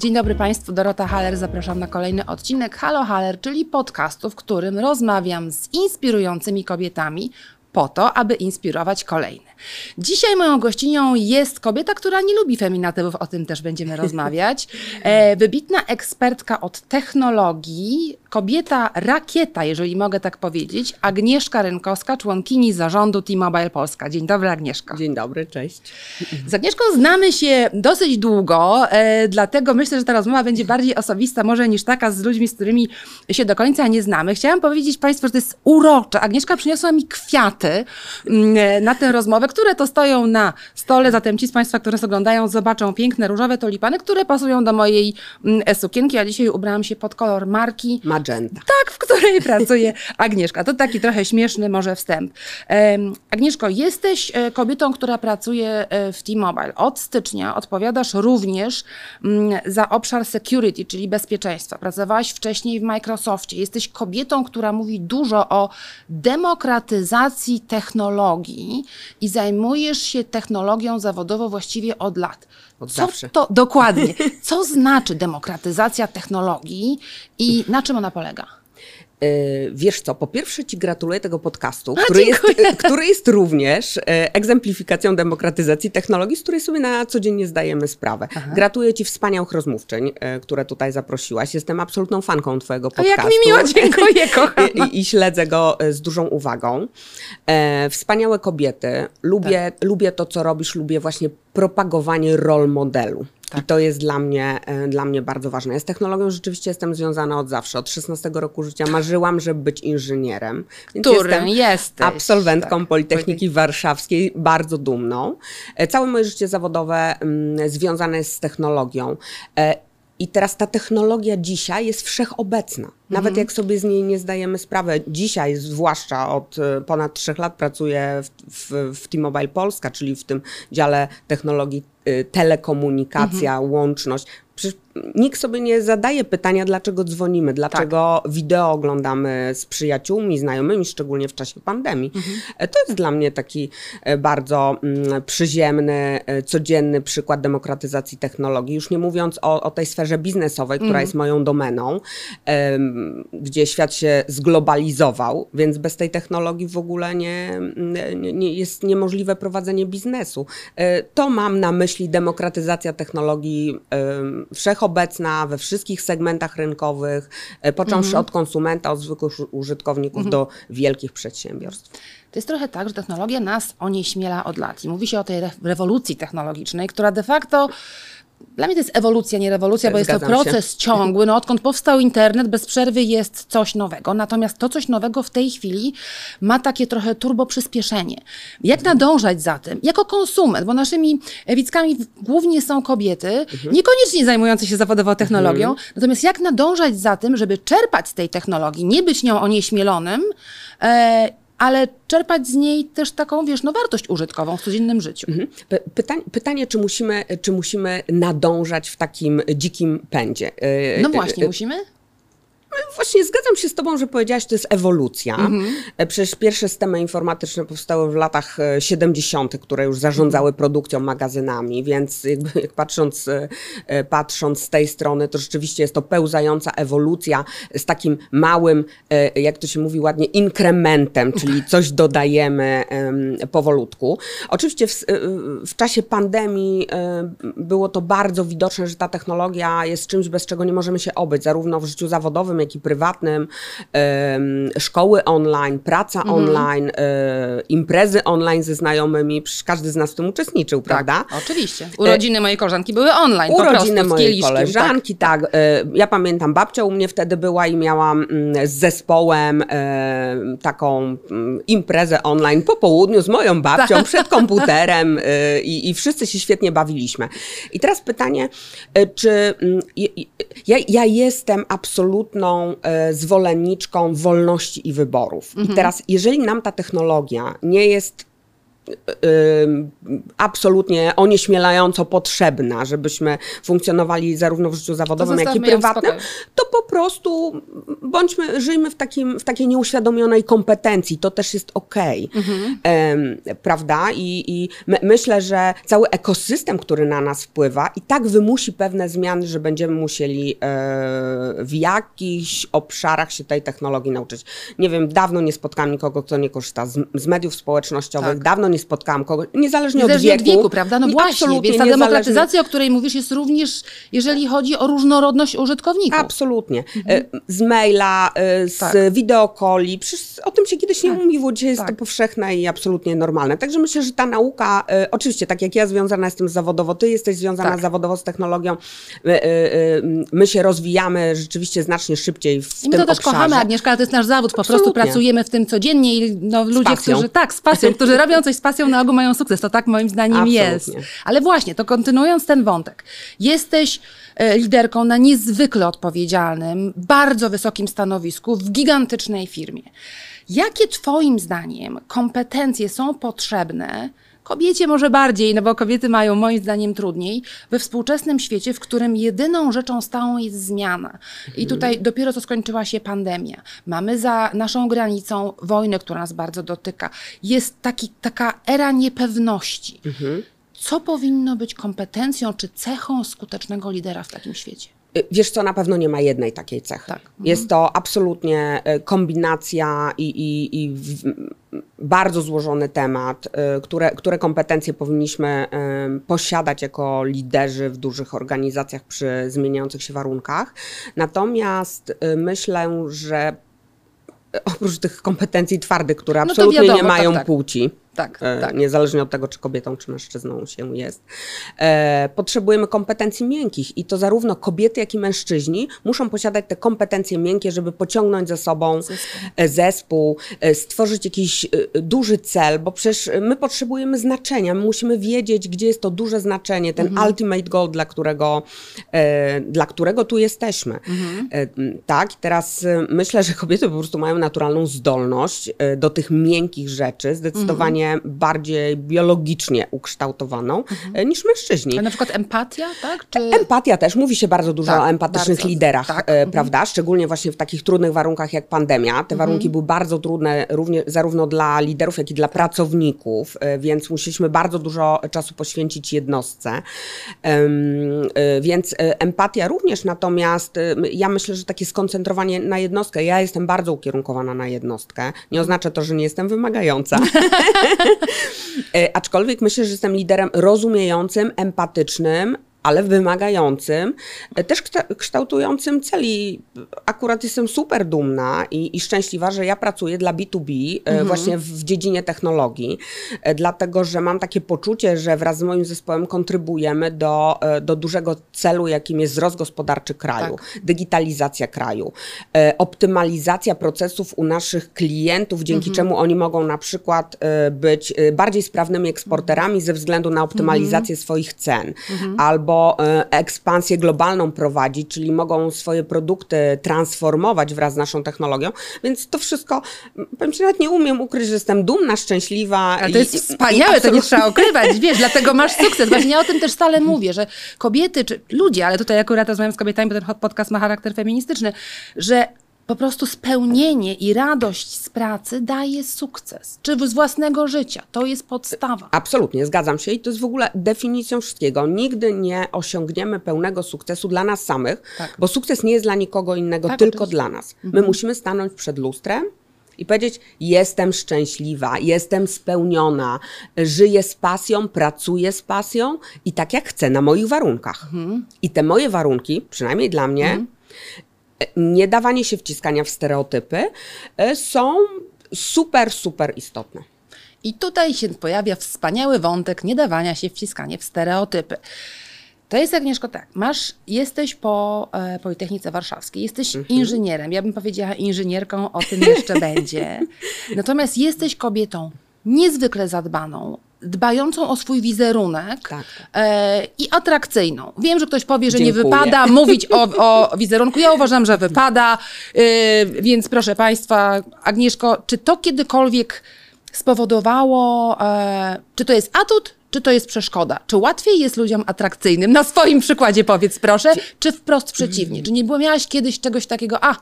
Dzień dobry Państwu, Dorota Haller. Zapraszam na kolejny odcinek Halo Haller, czyli podcastu, w którym rozmawiam z inspirującymi kobietami po to, aby inspirować kolejne. Dzisiaj moją gościnią jest kobieta, która nie lubi feminatywów, o tym też będziemy rozmawiać. E, wybitna ekspertka od technologii, kobieta rakieta, jeżeli mogę tak powiedzieć, Agnieszka Rynkowska, członkini zarządu T-Mobile Polska. Dzień dobry Agnieszka. Dzień dobry, cześć. Z Agnieszką znamy się dosyć długo, e, dlatego myślę, że ta rozmowa będzie bardziej osobista może niż taka z ludźmi, z którymi się do końca nie znamy. Chciałam powiedzieć Państwu, że to jest urocze. Agnieszka przyniosła mi kwiaty mm, e, na tę rozmowę, które to stoją na stole. Zatem ci z Państwa, które nas oglądają, zobaczą piękne różowe tulipany, które pasują do mojej mm, sukienki. Ja dzisiaj ubrałam się pod kolor marki. Magenta. Tak, w której pracuje Agnieszka. To taki trochę śmieszny może wstęp. Agnieszko, jesteś e, kobietą, która pracuje e, w T-Mobile. Od stycznia odpowiadasz również mm, za obszar security, czyli bezpieczeństwa. Pracowałaś wcześniej w Microsoftie. Jesteś kobietą, która mówi dużo o demokratyzacji technologii i zajmujesz się technologią zawodowo właściwie od lat. Od Co zawsze. to dokładnie? Co znaczy demokratyzacja technologii i na czym ona polega? E, Wiesz co, po pierwsze Ci gratuluję tego podcastu, który jest, który jest również e, egzemplifikacją demokratyzacji technologii, z której sobie na co dzień nie zdajemy sprawę. Gratuluję Ci wspaniałych rozmówczyń, e, które tutaj zaprosiłaś. Jestem absolutną fanką Twojego podcastu. jak mi miło, dziękuję, kochana. I, I śledzę go z dużą uwagą. E, wspaniałe kobiety. Lubię, Tak. lubię to, co robisz, lubię właśnie propagowanie rol modelu. Tak. I to jest dla mnie, e, dla mnie bardzo ważne. Ja z technologią rzeczywiście jestem związana od zawsze. Od 16 roku życia marzyłam, żeby być inżynierem. Więc Którym jesteś, absolwentką tak. Politechniki Warszawskiej, bardzo dumną. E, Całe moje życie zawodowe mm, związane jest z technologią. E, I teraz ta technologia dzisiaj jest wszechobecna. Nawet Mhm. jak sobie z niej nie zdajemy sprawy, dzisiaj, zwłaszcza od e, ponad trzech lat pracuję w, w, w T-Mobile Polska, czyli w tym dziale technologii y, telekomunikacja, Mhm. łączność. Przecież nikt sobie nie zadaje pytania, dlaczego dzwonimy, dlaczego Tak. wideo oglądamy z przyjaciółmi, znajomymi, szczególnie w czasie pandemii. Mhm. E, To jest dla mnie taki e, bardzo mm, przyziemny, e, codzienny przykład demokratyzacji technologii. Już nie mówiąc o, o tej sferze biznesowej, która Mhm. jest moją domeną, gdzie świat się zglobalizował, więc bez tej technologii w ogóle nie, nie, jest niemożliwe prowadzenie biznesu. To mam na myśli demokratyzacja technologii wszechobecna we wszystkich segmentach rynkowych, e, począwszy Mhm. od konsumenta, od zwykłych użytkowników do wielkich przedsiębiorstw. To jest trochę tak, że technologia nas onieśmiela od lat. I mówi się o tej re- rewolucji technologicznej, która de facto. Dla mnie to jest ewolucja, nie rewolucja, bo jest to Zgadzam się. proces ciągły. No, odkąd powstał internet, bez przerwy jest coś nowego. Natomiast to coś nowego w tej chwili ma takie trochę turbo przyspieszenie. Jak nadążać za tym? Jako konsument, bo naszymi widzkami głównie są kobiety, Mhm. niekoniecznie zajmujące się zawodowo technologią. Natomiast jak nadążać za tym, żeby czerpać z tej technologii, nie być nią onieśmielonym, e, ale czerpać z niej też taką, wiesz, no wartość użytkową w codziennym życiu. Mhm. Py- Pytanie, pytanie czy, musimy, czy musimy nadążać w takim dzikim pędzie? E, No e, właśnie, e, musimy? Właśnie zgadzam się z Tobą, że powiedziałaś, to jest ewolucja. Mhm. E, Przecież pierwsze systemy informatyczne powstały w latach e, 70., które już zarządzały produkcją, magazynami, więc jakby, jak patrząc, e, e, patrząc z tej strony, to rzeczywiście jest to pełzająca ewolucja z takim małym, e, jak to się mówi ładnie, inkrementem, czyli coś dodajemy em, powolutku. Oczywiście w, e, w czasie pandemii e, było to bardzo widoczne, że ta technologia jest czymś, bez czego nie możemy się obyć, zarówno w życiu zawodowym, jak i prywatnym. Szkoły online, praca Mhm. online, e, imprezy online ze znajomymi, przecież każdy z nas w tym uczestniczył, prawda? Tak, oczywiście. Urodziny mojej koleżanki były online, po Urodziny z mojej kieliszkiem, koleżanki, tak. e, Ja pamiętam, babcia u mnie wtedy była i miałam mm, z zespołem e, taką mm, imprezę online po południu z moją babcią Tak. przed komputerem e, i, i wszyscy się świetnie bawiliśmy. I teraz pytanie, e, czy mm, ja, ja jestem absolutną e, zwolenniczką wolności i wyborów. Mhm. I teraz, jeżeli nam ta technologia nie jest absolutnie onieśmielająco potrzebna, żebyśmy funkcjonowali zarówno w życiu zawodowym, jak i prywatnym, to po prostu bądźmy, żyjmy w, takim, w takiej nieuświadomionej kompetencji. To też jest okej. Okay. Mhm. prawda? I, i my, myślę, że cały ekosystem, który na nas wpływa i tak wymusi pewne zmiany, że będziemy musieli e, w jakichś obszarach się tej technologii nauczyć. Nie wiem, dawno nie spotkałam nikogo, kto nie korzysta z, z mediów społecznościowych, tak. dawno nie spotkałam kogoś, niezależnie, niezależnie od, wieku, od wieku. prawda? No właśnie, więc ta demokratyzacja, o której mówisz, jest również, jeżeli chodzi o różnorodność użytkowników. Absolutnie. Mhm. E, z maila, e, z tak. wideokoli, przecież o tym się kiedyś nie tak. mówiło, dzisiaj jest tak. to powszechne i absolutnie normalne. Także myślę, że ta nauka, e, oczywiście, tak jak ja związana jestem zawodowo, ty jesteś związana tak. zawodowo z technologią, my się rozwijamy rzeczywiście znacznie szybciej w I my tym to też obszarze. kochamy, Agnieszka, to jest nasz zawód, po absolutnie. prostu pracujemy w tym codziennie i no, ludzie, którzy, tak, z pasją, którzy robią coś z pasją, na ogół mają sukces. To tak moim zdaniem Absolutnie. jest. Ale właśnie, to kontynuując ten wątek. Jesteś e, liderką na niezwykle odpowiedzialnym, bardzo wysokim stanowisku w gigantycznej firmie. Jakie Twoim zdaniem kompetencje są potrzebne, Kobiecie może bardziej, no bo kobiety mają moim zdaniem trudniej, we współczesnym świecie, w którym jedyną rzeczą stałą jest zmiana. I tutaj mhm. dopiero co skończyła się pandemia. Mamy za naszą granicą wojnę, która nas bardzo dotyka. Jest taki, taka era niepewności. Mhm. Co powinno być kompetencją czy cechą skutecznego lidera w takim świecie? Y, wiesz co, na pewno nie ma jednej takiej cechy. Tak. Jest to absolutnie y, kombinacja i, i, i bardzo złożony temat, y, które, które kompetencje powinniśmy posiadać jako liderzy w dużych organizacjach przy zmieniających się warunkach. Natomiast myślę, że oprócz tych kompetencji twardych, które no absolutnie wiadomo, nie mają tak, tak. płci, tak, e, tak. niezależnie od tego, czy kobietą, czy mężczyzną się jest. E, potrzebujemy kompetencji miękkich i to zarówno kobiety, jak i mężczyźni muszą posiadać te kompetencje miękkie, żeby pociągnąć ze sobą zespół, e, zespół stworzyć jakiś duży cel, bo przecież my potrzebujemy znaczenia, my musimy wiedzieć, gdzie jest to duże znaczenie, ten mhm. ultimate goal, dla którego, dla którego tu jesteśmy. Mhm. Tak, teraz myślę, że kobiety po prostu mają naturalną zdolność do tych miękkich rzeczy, zdecydowanie mhm. Bardziej biologicznie ukształtowaną mhm. E, niż mężczyźni. A na przykład empatia, tak? Czy... Empatia też, mówi się bardzo dużo tak, o empatycznych bardzo, liderach, tak. e, mhm. prawda? Szczególnie właśnie w takich trudnych warunkach jak pandemia. Te mhm. warunki były bardzo trudne zarówno dla liderów, jak i dla pracowników, e, więc musieliśmy bardzo dużo czasu poświęcić jednostce. E, więc e, empatia również, natomiast e, ja myślę, że takie skoncentrowanie na jednostkę, ja jestem bardzo ukierunkowana na jednostkę. Nie oznacza to, że nie jestem wymagająca. E, aczkolwiek myślę, że jestem liderem rozumiejącym, empatycznym, ale wymagającym, e, też kształtującym celi. Akurat jestem super dumna i, i szczęśliwa, że ja pracuję dla B2B e, mhm. właśnie w, dziedzinie technologii, e, dlatego że mam takie poczucie, że wraz z moim zespołem kontrybujemy do, do dużego celu, jakim jest wzrost gospodarczy kraju, tak. digitalizacja kraju, optymalizacja procesów u naszych klientów, dzięki mhm. czemu oni mogą na przykład być bardziej sprawnymi eksporterami ze względu na optymalizację mhm. swoich cen, mhm. albo albo e, ekspansję globalną prowadzić, czyli mogą swoje produkty transformować wraz z naszą technologią, więc to wszystko, powiem Ci, nawet nie umiem ukryć, że jestem dumna, szczęśliwa. Ale to jest i, wspaniałe, i to nie trzeba ukrywać, wiesz, dlatego masz sukces. Właśnie ja o tym też stale mówię, że kobiety, czy ludzie, ale tutaj akurat rozmawiam z kobietami, bo ten podcast ma charakter feministyczny, że po prostu spełnienie i radość z pracy daje sukces, czy z własnego życia. To jest podstawa. Absolutnie, zgadzam się i to jest w ogóle definicją wszystkiego. Nigdy nie osiągniemy pełnego sukcesu dla nas samych, tak. bo sukces nie jest dla nikogo innego, tak, tylko oczywiście. dla nas. My mhm. musimy stanąć przed lustrem i powiedzieć: Jestem szczęśliwa, jestem spełniona, żyję z pasją, pracuję z pasją i tak jak chcę, na moich warunkach. Mhm. I te moje warunki, przynajmniej dla mnie, mhm nie dawanie się wciskania w stereotypy e, są super, super istotne. I tutaj się pojawia wspaniały wątek nie dawania się wciskania w stereotypy. To jest Agnieszko tak, masz, jesteś po e, Politechnice Warszawskiej, jesteś mhm. inżynierem, ja bym powiedziała inżynierką, o tym jeszcze będzie. Natomiast jesteś kobietą niezwykle zadbaną, dbającą o swój wizerunek tak. e, i atrakcyjną. Wiem, że ktoś powie, że Dziękuję. nie wypada mówić o, o wizerunku. Ja uważam, że wypada, e, więc proszę Państwa, Agnieszko, czy to kiedykolwiek spowodowało, e, czy to jest atut, czy to jest przeszkoda? Czy łatwiej jest ludziom atrakcyjnym? Na swoim przykładzie powiedz proszę, czy wprost przeciwnie? Czy nie miałaś kiedyś czegoś takiego, a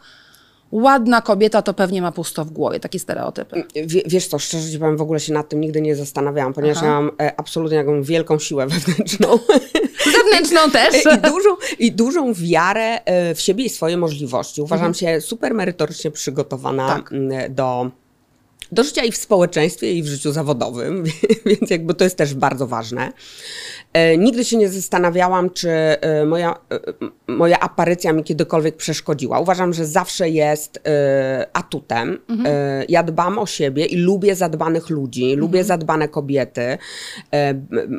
ładna kobieta to pewnie ma pusto w głowie, takie stereotypy. Wie, wiesz co, szczerze ci powiem, w ogóle się nad tym nigdy nie zastanawiałam, ponieważ Aha. ja mam e, absolutnie taką wielką siłę wewnętrzną. Zewnętrzną też. I dużą, I dużą wiarę e, w siebie i swoje możliwości. Uważam się super merytorycznie przygotowana Mhm. Tak. do, do życia i w społeczeństwie, i w życiu zawodowym, więc jakby to jest też bardzo ważne. E, Nigdy się nie zastanawiałam, czy e, moja, e, moja aparycja mi kiedykolwiek przeszkodziła. Uważam, że zawsze jest atutem. E, Ja dbam o siebie i lubię zadbanych ludzi, lubię zadbane kobiety.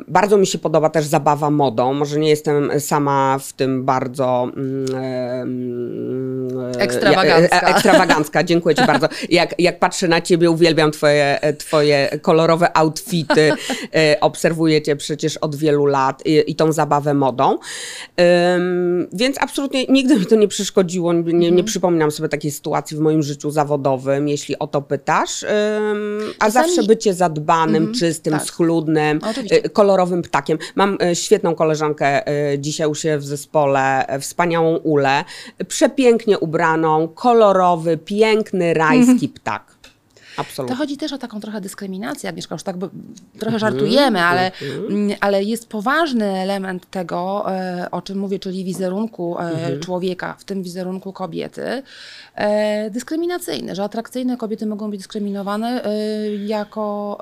Bardzo mi się podoba też zabawa modą. Może nie jestem sama w tym bardzo mm, mm, Ekstrawagancka. ekstrawagancka, dziękuję Ci bardzo. Jak, jak patrzę na Ciebie, uwielbiam Twoje, twoje kolorowe outfity. Obserwuję Cię przecież od wielu lat i, i tą zabawę modą. Ym, więc absolutnie nigdy mi to nie przeszkodziło. Nie, nie Mhm. przypominam sobie takiej sytuacji w moim życiu zawodowym, jeśli o to pytasz. Ym, a Czasami- zawsze bycie zadbanym, czystym, tak. schludnym, Oczywiście. e, kolorowym ptakiem. Mam e, świetną koleżankę e, dzisiaj u siebie w zespole, wspaniałą Ulę, przepięknie ubraną, kolorowy, piękny, rajski Mhm. ptak. To Absolutnie. chodzi też o taką trochę dyskryminację, Agnieszka, już tak bo, trochę Mhm, żartujemy, ale, mm, ale jest poważny element tego, e, o czym mówię, czyli wizerunku e, Mhm. człowieka, w tym wizerunku kobiety, e, dyskryminacyjny, że atrakcyjne kobiety mogą być dyskryminowane jako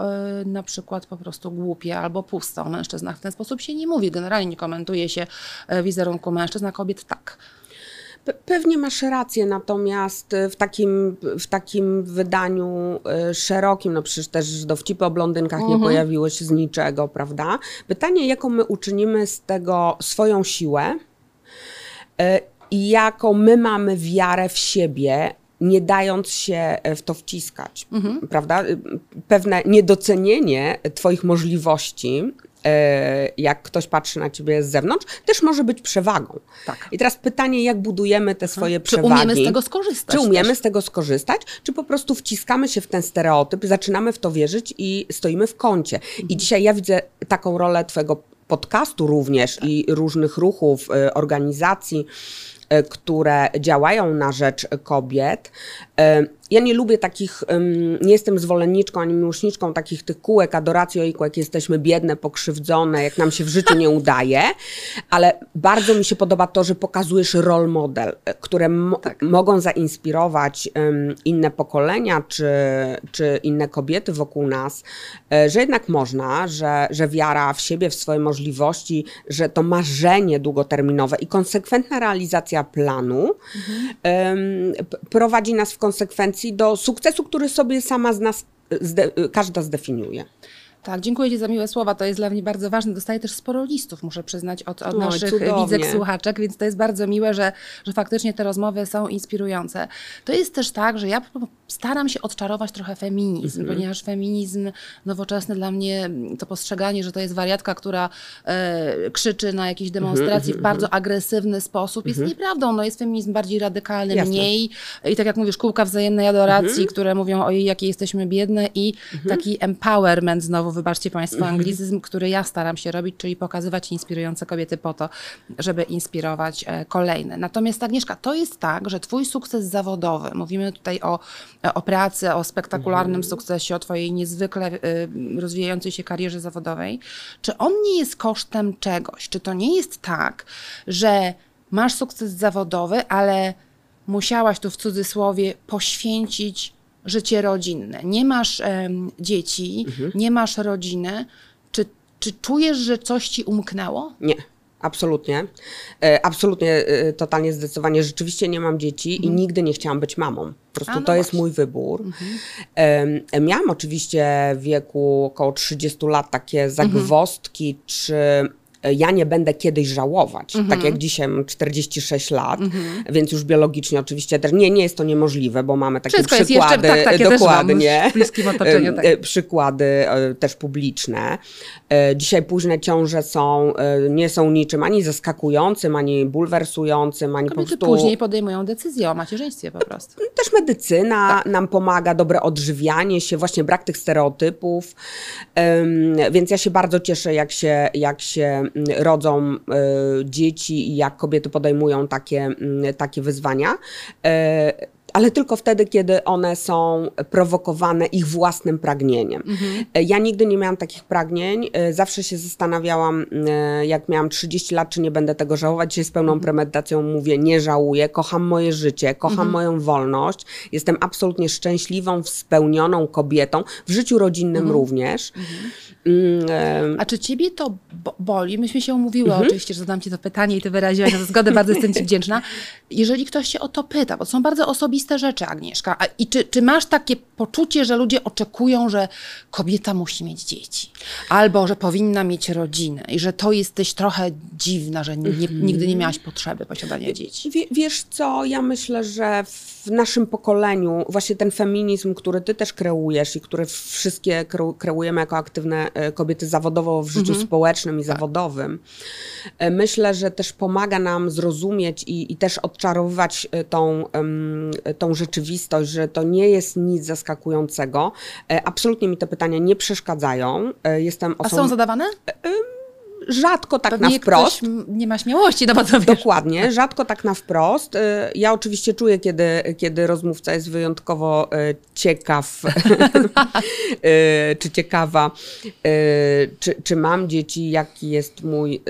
na przykład po prostu głupie albo puste. O mężczyznach w ten sposób się nie mówi, generalnie nie komentuje się wizerunku mężczyzn, a kobiet tak. Pe- Pewnie masz rację, natomiast e, w takim, w takim wydaniu e, szerokim, no przecież też dowcipy o blondynkach nie pojawiły się z niczego, prawda? Pytanie, jaką my uczynimy z tego swoją siłę e, i jaką my mamy wiarę w siebie, nie dając się w to wciskać, prawda? Y, Pewne niedocenienie Twoich możliwości, jak ktoś patrzy na Ciebie z zewnątrz, też może być przewagą. Tak. I teraz pytanie, jak budujemy te swoje Czy przewagi? umiemy z tego skorzystać Czy umiemy też? z tego skorzystać, czy po prostu wciskamy się w ten stereotyp, zaczynamy w to wierzyć i stoimy w kącie. I Mhm. dzisiaj ja widzę taką rolę Twojego podcastu również i różnych ruchów, y, organizacji, y, które działają na rzecz kobiet. Ja nie lubię takich, nie jestem zwolenniczką ani miłośniczką takich tych kółek adoracji, ojku, jak jesteśmy biedne, pokrzywdzone, jak nam się w życiu nie udaje, ale bardzo mi się podoba to, że pokazujesz role model, y, które mo- mogą zainspirować inne pokolenia czy, czy inne kobiety wokół nas, y, że jednak można, że, że wiara w siebie, w swoje możliwości, że to marzenie długoterminowe i konsekwentna realizacja planu p- prowadzi nas w konsekwencji do sukcesu, który sobie sama z nas zde, każda zdefiniuje. Tak, dziękuję Ci za miłe słowa. To jest dla mnie bardzo ważne. Dostaję też sporo listów, muszę przyznać, od, od naszych cudownie. widzek, słuchaczek, więc to jest bardzo miłe, że, że faktycznie te rozmowy są inspirujące. To jest też tak, że ja staram się odczarować trochę feminizm, Mhm. ponieważ feminizm nowoczesny dla mnie to postrzeganie, że to jest wariatka, która e, krzyczy na jakiejś Mhm, demonstracji w bardzo agresywny sposób, jest nieprawdą. No, jest feminizm bardziej radykalny, Jasne. mniej i tak jak mówisz, kółka wzajemnej adoracji, które mówią o jakie jesteśmy biedne i taki empowerment znowu, wybaczcie Państwo anglicyzm, który ja staram się robić, czyli pokazywać inspirujące kobiety po to, żeby inspirować e, kolejne. Natomiast Agnieszka, to jest tak, że Twój sukces zawodowy, mówimy tutaj o, o pracy, o spektakularnym sukcesie, o Twojej niezwykle y, rozwijającej się karierze zawodowej, czy on nie jest kosztem czegoś? Czy to nie jest tak, że masz sukces zawodowy, ale musiałaś tu w cudzysłowie poświęcić życie rodzinne. Nie masz em, dzieci, nie masz rodziny. Czy, czy czujesz, że coś ci umknęło? Nie. Absolutnie. E, Absolutnie, e, totalnie, zdecydowanie. Rzeczywiście nie mam dzieci i nigdy nie chciałam być mamą. Po prostu no to jest właśnie. mój wybór. Em, Miałam oczywiście w wieku około 30 lat takie zagwozdki, czy e, ja nie będę kiedyś żałować. Mhm. Tak jak dzisiaj mam 46 lat, więc już biologicznie oczywiście też nie, nie jest to niemożliwe, bo mamy takie Wszystko jest jeszcze- przykłady, tak, tak, dokładnie, tak. e, przykłady e, też publiczne. E, Dzisiaj późne ciąże są, e, nie są niczym ani zaskakującym, ani bulwersującym, ani po Kobiety prostu... później podejmują decyzję o macierzyństwie po prostu. Też medycyna Tak. nam pomaga, dobre odżywianie się, właśnie brak tych stereotypów. Więc ja się bardzo cieszę, jak się, jak się mm, rodzą y, dzieci i jak kobiety podejmują takie, mm, takie wyzwania. Y, ale tylko wtedy, kiedy one są prowokowane ich własnym pragnieniem. Y, Ja nigdy nie miałam takich pragnień. Y, Zawsze się zastanawiałam, y, jak miałam 30 lat, czy nie będę tego żałować. Dzisiaj z pełną premedytacją mówię, nie żałuję, kocham moje życie, kocham moją wolność. Jestem absolutnie szczęśliwą, spełnioną kobietą, w życiu rodzinnym również. Mm, em, A czy ciebie to bo- boli? Myśmy się umówiły Mhm. oczywiście, że zadam ci to pytanie i ty wyraziłaś na to zgodę, bardzo jestem ci wdzięczna. Jeżeli ktoś się o to pyta, bo to są bardzo osobiste rzeczy, Agnieszka, A, i czy, czy masz takie poczucie, że ludzie oczekują, że kobieta musi mieć dzieci, albo że powinna mieć rodzinę i że to jesteś trochę dziwna, że nie, Mhm. nigdy nie miałaś potrzeby posiadania dzieci? Wie, wiesz co, ja myślę, że w naszym pokoleniu właśnie ten feminizm, który ty też kreujesz i który wszystkie kreu- kreujemy jako aktywne e, kobiety zawodowo w życiu społecznym i zawodowym, e, myślę, że też pomaga nam zrozumieć i, i też odczarowywać e, tą, tą rzeczywistość, że to nie jest nic zaskakującego. E, Absolutnie mi te pytania nie przeszkadzają. E, Jestem A osobą są zadawane? Rzadko tak na Pewnie wprost. ktoś m- nie ma śmiałości, no bo to wiesz. Dokładnie, rzadko tak na wprost. Y, Ja oczywiście czuję, kiedy, kiedy rozmówca jest wyjątkowo y, ciekaw, y, czy ciekawa, czy, czy mam dzieci, jaki jest mój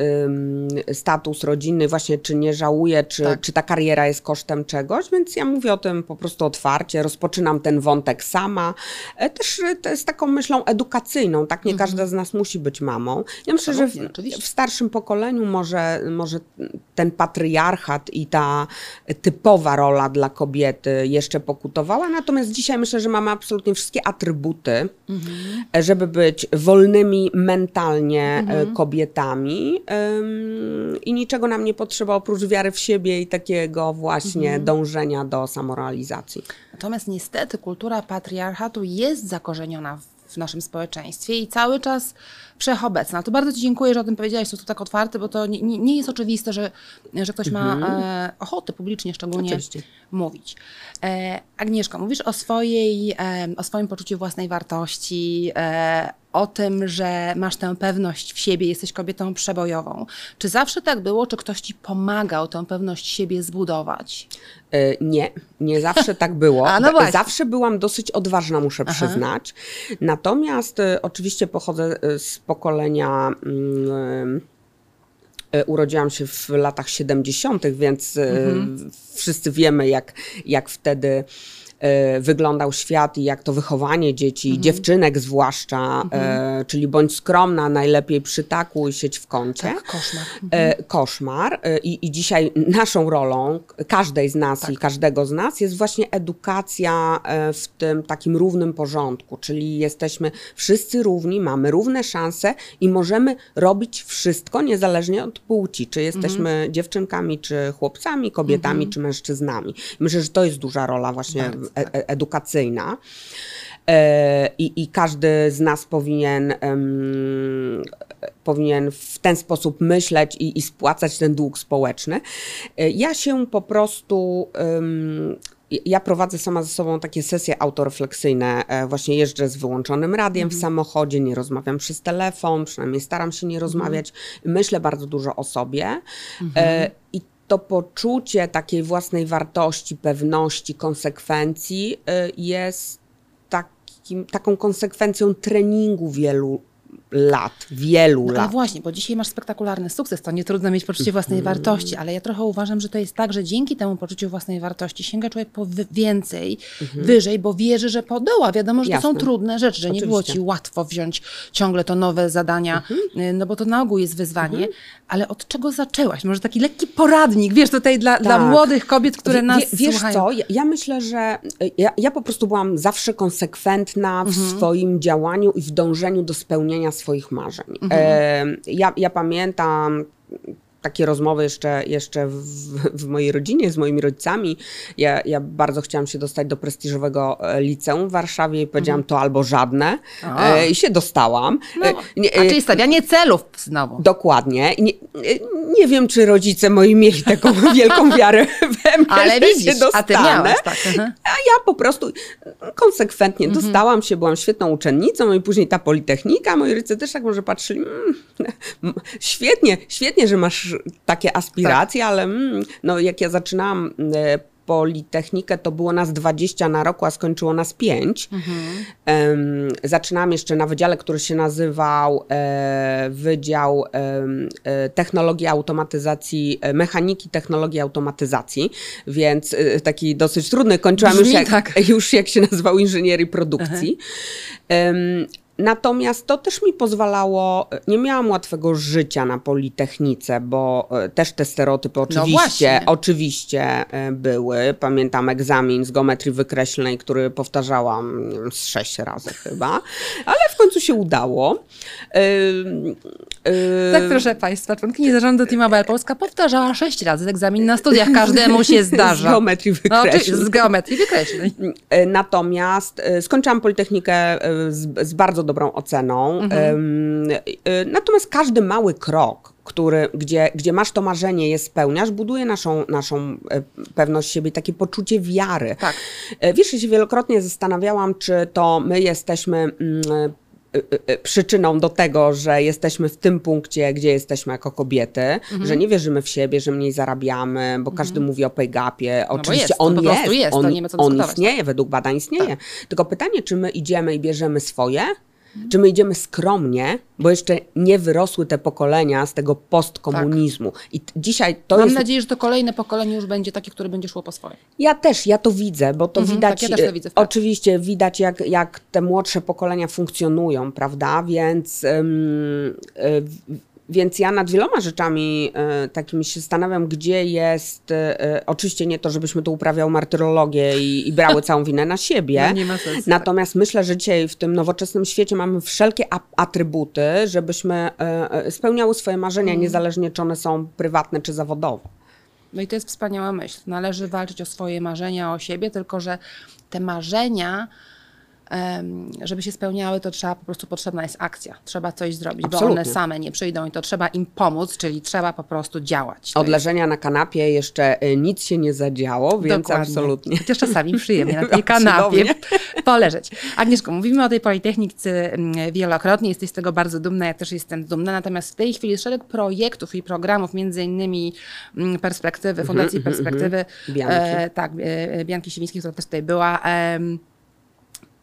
status rodzinny, właśnie czy nie żałuję, czy, Tak. czy ta kariera jest kosztem czegoś, więc ja mówię o tym po prostu otwarcie, rozpoczynam ten wątek sama. E, Też jest taką myślą edukacyjną, tak? Nie każda z nas musi być mamą. Ja myślę, że w, oczywiście. w starszym pokoleniu może, może ten patriarchat i ta typowa rola dla kobiety jeszcze pokutowała, natomiast dzisiaj myślę, że mamy absolutnie wszystkie atrybuty, e, żeby być wolnymi mentalnie e, kobietami em, i niczego nam nie potrzeba oprócz wiary w siebie i takiego właśnie dążenia do samorealizacji. Natomiast niestety kultura patriarchatu jest zakorzeniona w naszym społeczeństwie i cały czas wszechobecna. To bardzo Ci dziękuję, że o tym powiedziałaś w sposób tak otwarty, bo to nie, nie nie jest oczywiste, że, że ktoś ma e, ochotę publicznie szczególnie Oczywiście. mówić. E, Agnieszka, mówisz o, swojej, e, o swoim poczuciu własnej wartości, e, o tym, że masz tę pewność w siebie, jesteś kobietą przebojową. Czy zawsze tak było, czy ktoś Ci pomagał tę pewność siebie zbudować? E, Nie, nie zawsze tak było. A, no właśnie. zawsze byłam dosyć odważna, muszę przyznać. Natomiast e, oczywiście pochodzę e, z pokolenia. mm, e, Urodziłam się w latach 70., więc e, Mhm. wszyscy wiemy, jak, jak wtedy wyglądał świat i jak to wychowanie dzieci, Mhm. dziewczynek zwłaszcza, e, czyli bądź skromna, najlepiej przytakuj, sieć w kącie. Tak, koszmar. E, koszmar E, I, i dzisiaj naszą rolą, każdej z nas Tak. i każdego z nas jest właśnie edukacja e, w tym takim równym porządku, czyli jesteśmy wszyscy równi, mamy równe szanse i możemy robić wszystko niezależnie od płci, czy jesteśmy Mhm. dziewczynkami, czy chłopcami, kobietami, czy mężczyznami. Myślę, że to jest duża rola właśnie Bardzo, e, e, edukacyjna. E, I, I każdy z nas powinien, em, powinien w ten sposób myśleć i, i spłacać ten dług społeczny. E, Ja się po prostu. em, ja prowadzę sama ze sobą takie sesje autorefleksyjne. E, Właśnie jeżdżę z wyłączonym radiem w samochodzie, nie rozmawiam przez telefon, przynajmniej staram się nie rozmawiać. Myślę bardzo dużo o sobie. E, I to poczucie takiej własnej wartości, pewności, konsekwencji y, jest takim, taką konsekwencją treningu wielu lat, wielu No, lat. właśnie, bo dzisiaj masz spektakularny sukces, to nie trudno mieć poczucie własnej Mhm. wartości, ale ja trochę uważam, że to jest tak, że dzięki temu poczuciu własnej wartości sięga człowiek po więcej, wyżej, bo wierzy, że podoła. Wiadomo, że to są Mhm. Jasne. trudne rzeczy, że nie było Oczywiście. Mhm. ci łatwo wziąć ciągle to nowe zadania, y, no bo to na ogół jest wyzwanie, ale od czego zaczęłaś? Może taki lekki poradnik, wiesz, tutaj dla, dla Tak. młodych kobiet, które nas wie, Wiesz słuchają. co, ja, ja myślę, że y, ja, ja po prostu byłam zawsze konsekwentna w Mhm. swoim działaniu i w dążeniu do spełnienia swoich marzeń. E, ja, ja pamiętam takie rozmowy jeszcze, jeszcze w, w mojej rodzinie, z moimi rodzicami. Ja, ja bardzo chciałam się dostać do prestiżowego e, liceum w Warszawie i powiedziałam to albo żadne A. e, i się dostałam. No, E, a czyli stawianie celów znowu. Dokładnie. Nie, nie wiem, czy rodzice moi mieli taką wielką wiarę we mnie, Ale że widzisz, się a ty dostanę. miałaś, tak. mhm. A ja po prostu konsekwentnie Mhm. dostałam się, byłam świetną uczennicą i później ta Politechnika. Moi rodzice też tak może patrzyli, mm, świetnie, świetnie, że masz takie aspiracje, ale mm, no, jak ja zaczynałam e, Politechnikę, to było nas 20 na roku, a skończyło nas 5. Em, zaczynałam jeszcze na wydziale, który się nazywał e, Wydział e, Technologii Automatyzacji, e, Mechaniki Technologii Automatyzacji, więc e, taki dosyć trudny. Kończyłam już jak, tak. już jak się nazywał inżynierii produkcji. Em, Natomiast to też mi pozwalało, nie miałam łatwego życia na Politechnice, bo e, też te stereotypy oczywiście, właśnie. oczywiście e, były. Pamiętam egzamin z geometrii wykreślnej, który powtarzałam wiem, z sześć razy chyba, ale w końcu się udało. Tak, proszę Państwa, członkini zarządu T-Mobile Polska powtarzała sześć razy egzamin na studiach. Każdemu się Z zdarza. geometrii No, wykreślnej. oczywiście, z geometrii wykreśleń. E, Natomiast e, skończyłam Politechnikę e, z, z bardzo dobrą oceną. E, Natomiast każdy mały krok, który, gdzie, gdzie masz to marzenie, je spełniasz, buduje naszą, naszą pewność siebie, takie poczucie wiary. Tak. Wiesz, ja się wielokrotnie zastanawiałam, czy to my jesteśmy mm, przyczyną do tego, że jesteśmy w tym punkcie, gdzie jesteśmy jako kobiety, Mhm. że nie wierzymy w siebie, że mniej zarabiamy, bo każdy mówi o pay gapie. bo Oczywiście jest, to on po jest, jest, to on, nie ma co on dyskutować, istnieje, według badań istnieje. Tylko pytanie, czy my idziemy i bierzemy swoje, Mhm. Czy my idziemy skromnie, bo jeszcze nie wyrosły te pokolenia z tego postkomunizmu. I t- dzisiaj to Mam jest nadzieję, że to kolejne pokolenie już będzie takie, które będzie szło po swoje. ja też, ja to widzę, bo to Mhm, widać. tak, ja też to e, widzę, wprawdzie. oczywiście widać, jak, jak te młodsze pokolenia funkcjonują, prawda? Więc, ym, więc ja nad wieloma rzeczami e, takimi się zastanawiam, gdzie jest. e, oczywiście nie to, żebyśmy tu uprawiał martyrologię i, i brały całą winę na siebie. No, nie ma sensu, Natomiast myślę, że dzisiaj w tym nowoczesnym świecie mamy wszelkie atrybuty, żebyśmy e, spełniały swoje marzenia, Mhm. niezależnie czy one są prywatne czy zawodowe. No i to jest wspaniała myśl. Należy walczyć o swoje marzenia, o siebie, tylko że te marzenia, żeby się spełniały, to trzeba po prostu potrzebna jest akcja. Trzeba coś zrobić, bo Absolutnie. one same nie przyjdą i to trzeba im pomóc, czyli trzeba po prostu działać. To Od leżenia na kanapie jeszcze y, nic się nie zadziało, więc Dokładnie. absolutnie. Chociaż czasami przyjemnie na tej kanapie poleżeć. Agnieszko, mówimy o tej Politechnice mm, wielokrotnie, jesteś z tego bardzo dumna, ja też jestem dumna, natomiast w tej chwili szereg projektów i programów, między innymi mm, Perspektywy, Fundacji Perspektywy, Bianki. e, tak, e, Bianki Siwińskiej, która też tutaj była, em,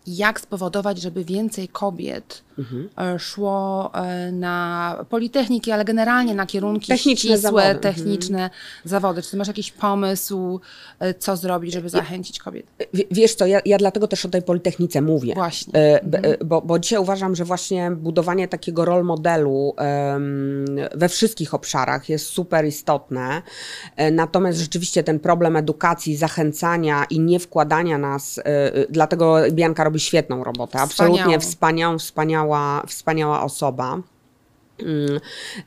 jak spowodować, żeby więcej kobiet Mhm. e, szło e, na politechniki, ale generalnie na kierunki Techniczne ścisłe, zawody. Mhm. techniczne zawody. Czy ty masz jakiś pomysł, e, co zrobić, żeby zachęcić kobiet? W- Wiesz co, ja, ja dlatego też o tej Politechnice mówię. Właśnie. B- e, Bo, bo dzisiaj uważam, że właśnie budowanie takiego role modelu we wszystkich obszarach jest super istotne. Natomiast rzeczywiście ten problem edukacji, zachęcania i nie wkładania nas, dlatego Bianka robi świetną robotę. Absolutnie Wspaniałą. wspaniałą, wspaniała, wspaniała osoba. mm,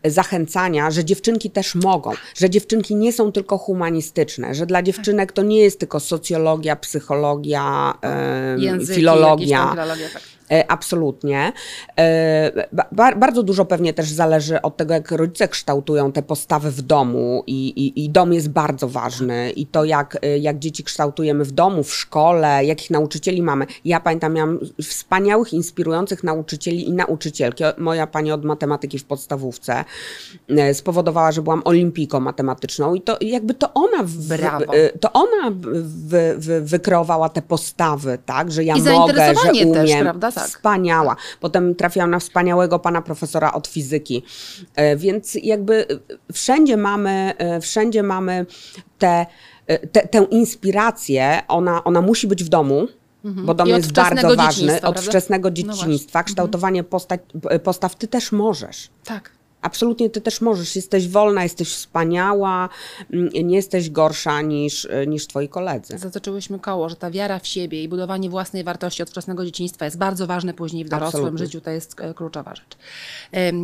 zachęcania, że dziewczynki też mogą, że dziewczynki nie są tylko humanistyczne, że dla dziewczynek to nie jest tylko socjologia, psychologia, Języki, filologia. filologia, tak. E, Absolutnie. E, ba- ba- Bardzo dużo pewnie też zależy od tego, jak rodzice kształtują te postawy w domu i, i, i dom jest bardzo ważny i to, jak, e, jak dzieci kształtujemy w domu, w szkole, jakich nauczycieli mamy. Ja pamiętam, miałam wspaniałych, inspirujących nauczycieli i nauczycielki. Moja pani od matematyki w podstawówce spowodowała, że byłam olimpijką matematyczną i to jakby to ona, w, to ona wy, wy, wykreowała te postawy, tak, że ja I mogę, że umiem. też, prawda? Tak. Wspaniała. Potem trafiłam na wspaniałego pana profesora od fizyki. E, Więc jakby e, wszędzie mamy, e, wszędzie mamy te, te, tę inspirację. Ona, ona musi być w domu. Bo dom Mhm. I od jest bardzo ważny, od wczesnego No dzieciństwa, kształtowanie postać, postaw, ty też możesz. Tak. Absolutnie ty też możesz, jesteś wolna, jesteś wspaniała, mm, nie jesteś gorsza niż, niż twoi koledzy. Zatoczyłyśmy koło, że ta wiara w siebie i budowanie własnej wartości od wczesnego dzieciństwa jest bardzo ważne później w dorosłym Absolutnie. życiu, to jest e, kluczowa rzecz.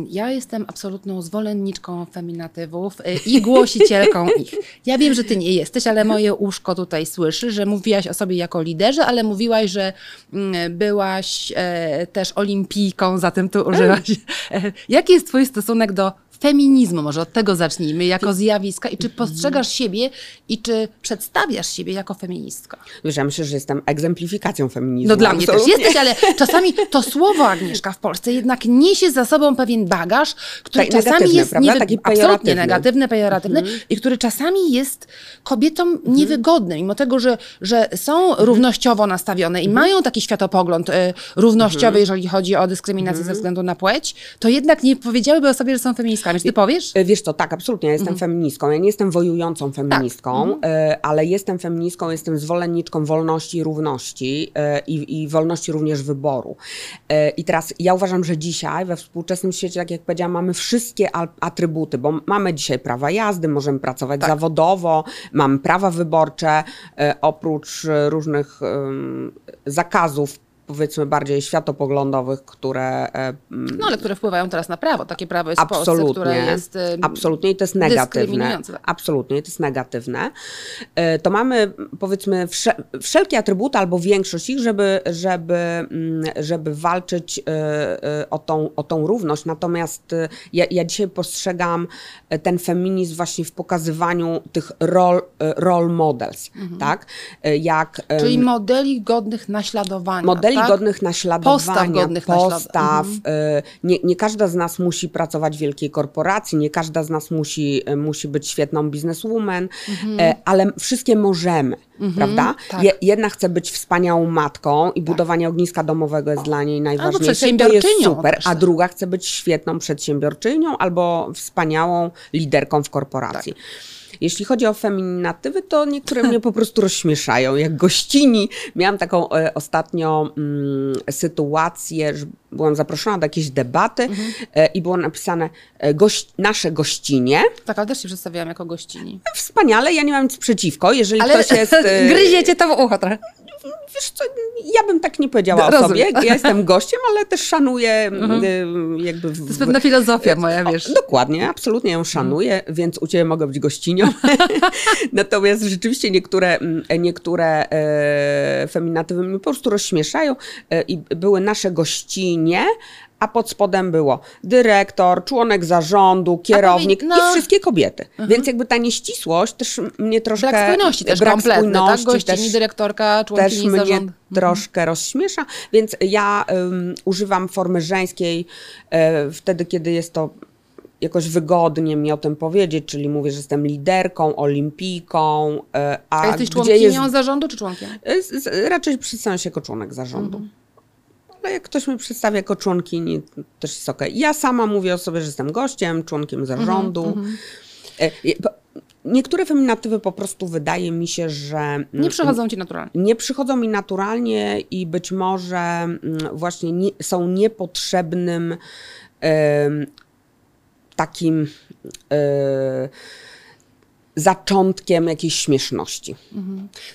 Ja jestem absolutną zwolenniczką feminatywów e, i głosicielką ich. Ja wiem, że ty nie jesteś, ale moje uszko tutaj słyszy, że mówiłaś o sobie jako liderze, ale mówiłaś, że mm, byłaś e, też olimpijką, zatem tu użyłaś. E, Jaki jest twój stosunek do feminizmu? Może od tego zacznijmy, jako zjawiska i czy postrzegasz siebie i czy przedstawiasz siebie jako feministkę? Wiesz, ja myślę, że jestem egzemplifikacją feminizmu. No dla mnie też absolutnie. jesteś, ale czasami to słowo Agnieszka w Polsce jednak niesie za sobą pewien bagaż, który Tak, czasami jest prawda? niewy- Taki absolutnie pejoratywny. Mhm. negatywny, pejoratywny i który czasami jest kobietom Mhm. niewygodny, mimo tego, że, że są równościowo nastawione i mają taki światopogląd y, równościowy, Mhm. jeżeli chodzi o dyskryminację ze względu na płeć, to jednak nie powiedziałyby o sobie, że są feministkami. Czy ty powiesz? E, Wiesz co, tak, absolutnie, ja jestem Mhm. feministką. Ja nie jestem wojującą Tak. feministką, e, ale jestem feministką, jestem zwolenniczką wolności i równości e, i, i wolności również wyboru. I teraz ja uważam, że dzisiaj we współczesnym świecie, tak jak powiedziałam, mamy wszystkie atrybuty, bo mamy dzisiaj prawa jazdy, możemy pracować Tak. zawodowo, mamy prawa wyborcze, oprócz różnych zakazów powiedzmy bardziej światopoglądowych, które e, No ale które wpływają teraz na prawo. Takie prawo jest w Polsce, Absolutnie. które jest... y, Absolutnie i to jest negatywne. tak. Absolutnie, to jest negatywne. E, To mamy powiedzmy wsze, wszelkie atrybuty albo większość ich, żeby, żeby, mm, żeby walczyć e, e, o tą, o tą równość. Natomiast e, ja, ja dzisiaj postrzegam e, ten feminizm właśnie w pokazywaniu tych role, e, role models, tak? E, Jak, Mhm. Czyli modeli godnych naśladowania. Modeli tak? godnych naśladowania, Postaw godnych postaw. naślad- y, Nie, nie każda z nas musi pracować w wielkiej korporacji, nie każda z nas musi, y, musi być świetną bizneswoman, e, ale wszystkie możemy, prawda? tak. Je, jedna chce być wspaniałą matką i budowanie ogniska domowego jest dla niej najważniejsze. To jest super, a tak. druga chce być świetną przedsiębiorczynią albo wspaniałą liderką w korporacji. Tak. Jeśli chodzi o feminatywy, to niektóre mnie po prostu rozśmieszają. Jak gościni, miałam taką e, ostatnio mm, sytuację, byłam zaproszona do jakiejś debaty Mhm. e, i było napisane e, gość, nasze gościnie. Tak, ale też się przedstawiałam jako gościni. Wspaniale, ja nie mam nic przeciwko, jeżeli Ale ktoś jest... e, gryziecie to w ucho trochę. Wiesz co, ja bym tak nie powiedziała o sobie. Ja jestem gościem, ale też szanuję y, jakby... W, To jest pewna filozofia moja, wiesz. O, dokładnie, absolutnie ją szanuję, więc u Ciebie mogę być gościnią. Natomiast rzeczywiście niektóre, niektóre e, feminatywy mnie po prostu rozśmieszają e, i były nasze gościnie, a pod spodem było dyrektor, członek zarządu, kierownik no. i wszystkie kobiety. Więc jakby ta nieścisłość też mnie troszkę... Brak spójności też brak kompletny, tak? spójności Gościni, też- dyrektorka, też członkini mnie zarządu. troszkę rozśmiesza, więc ja ym, używam formy żeńskiej e, wtedy, kiedy jest to jakoś wygodnie mi o tym powiedzieć, czyli mówię, że jestem liderką, olimpijką, e, a, A jesteś członkinią jest... zarządu czy członkiem? e, Raczej przedstawiam się jako członek zarządu. Mhm. Ale jak ktoś mnie przedstawia jako członkini, też jest okej. Ja sama mówię o sobie, że jestem gościem, członkiem zarządu. Mhm, E, je- po- Niektóre feminatywy po prostu wydaje mi się, że Nie przychodzą ci naturalnie. nie przychodzą mi naturalnie i być może mm, właśnie nie, są niepotrzebnym takim e, zaczątkiem jakiejś śmieszności.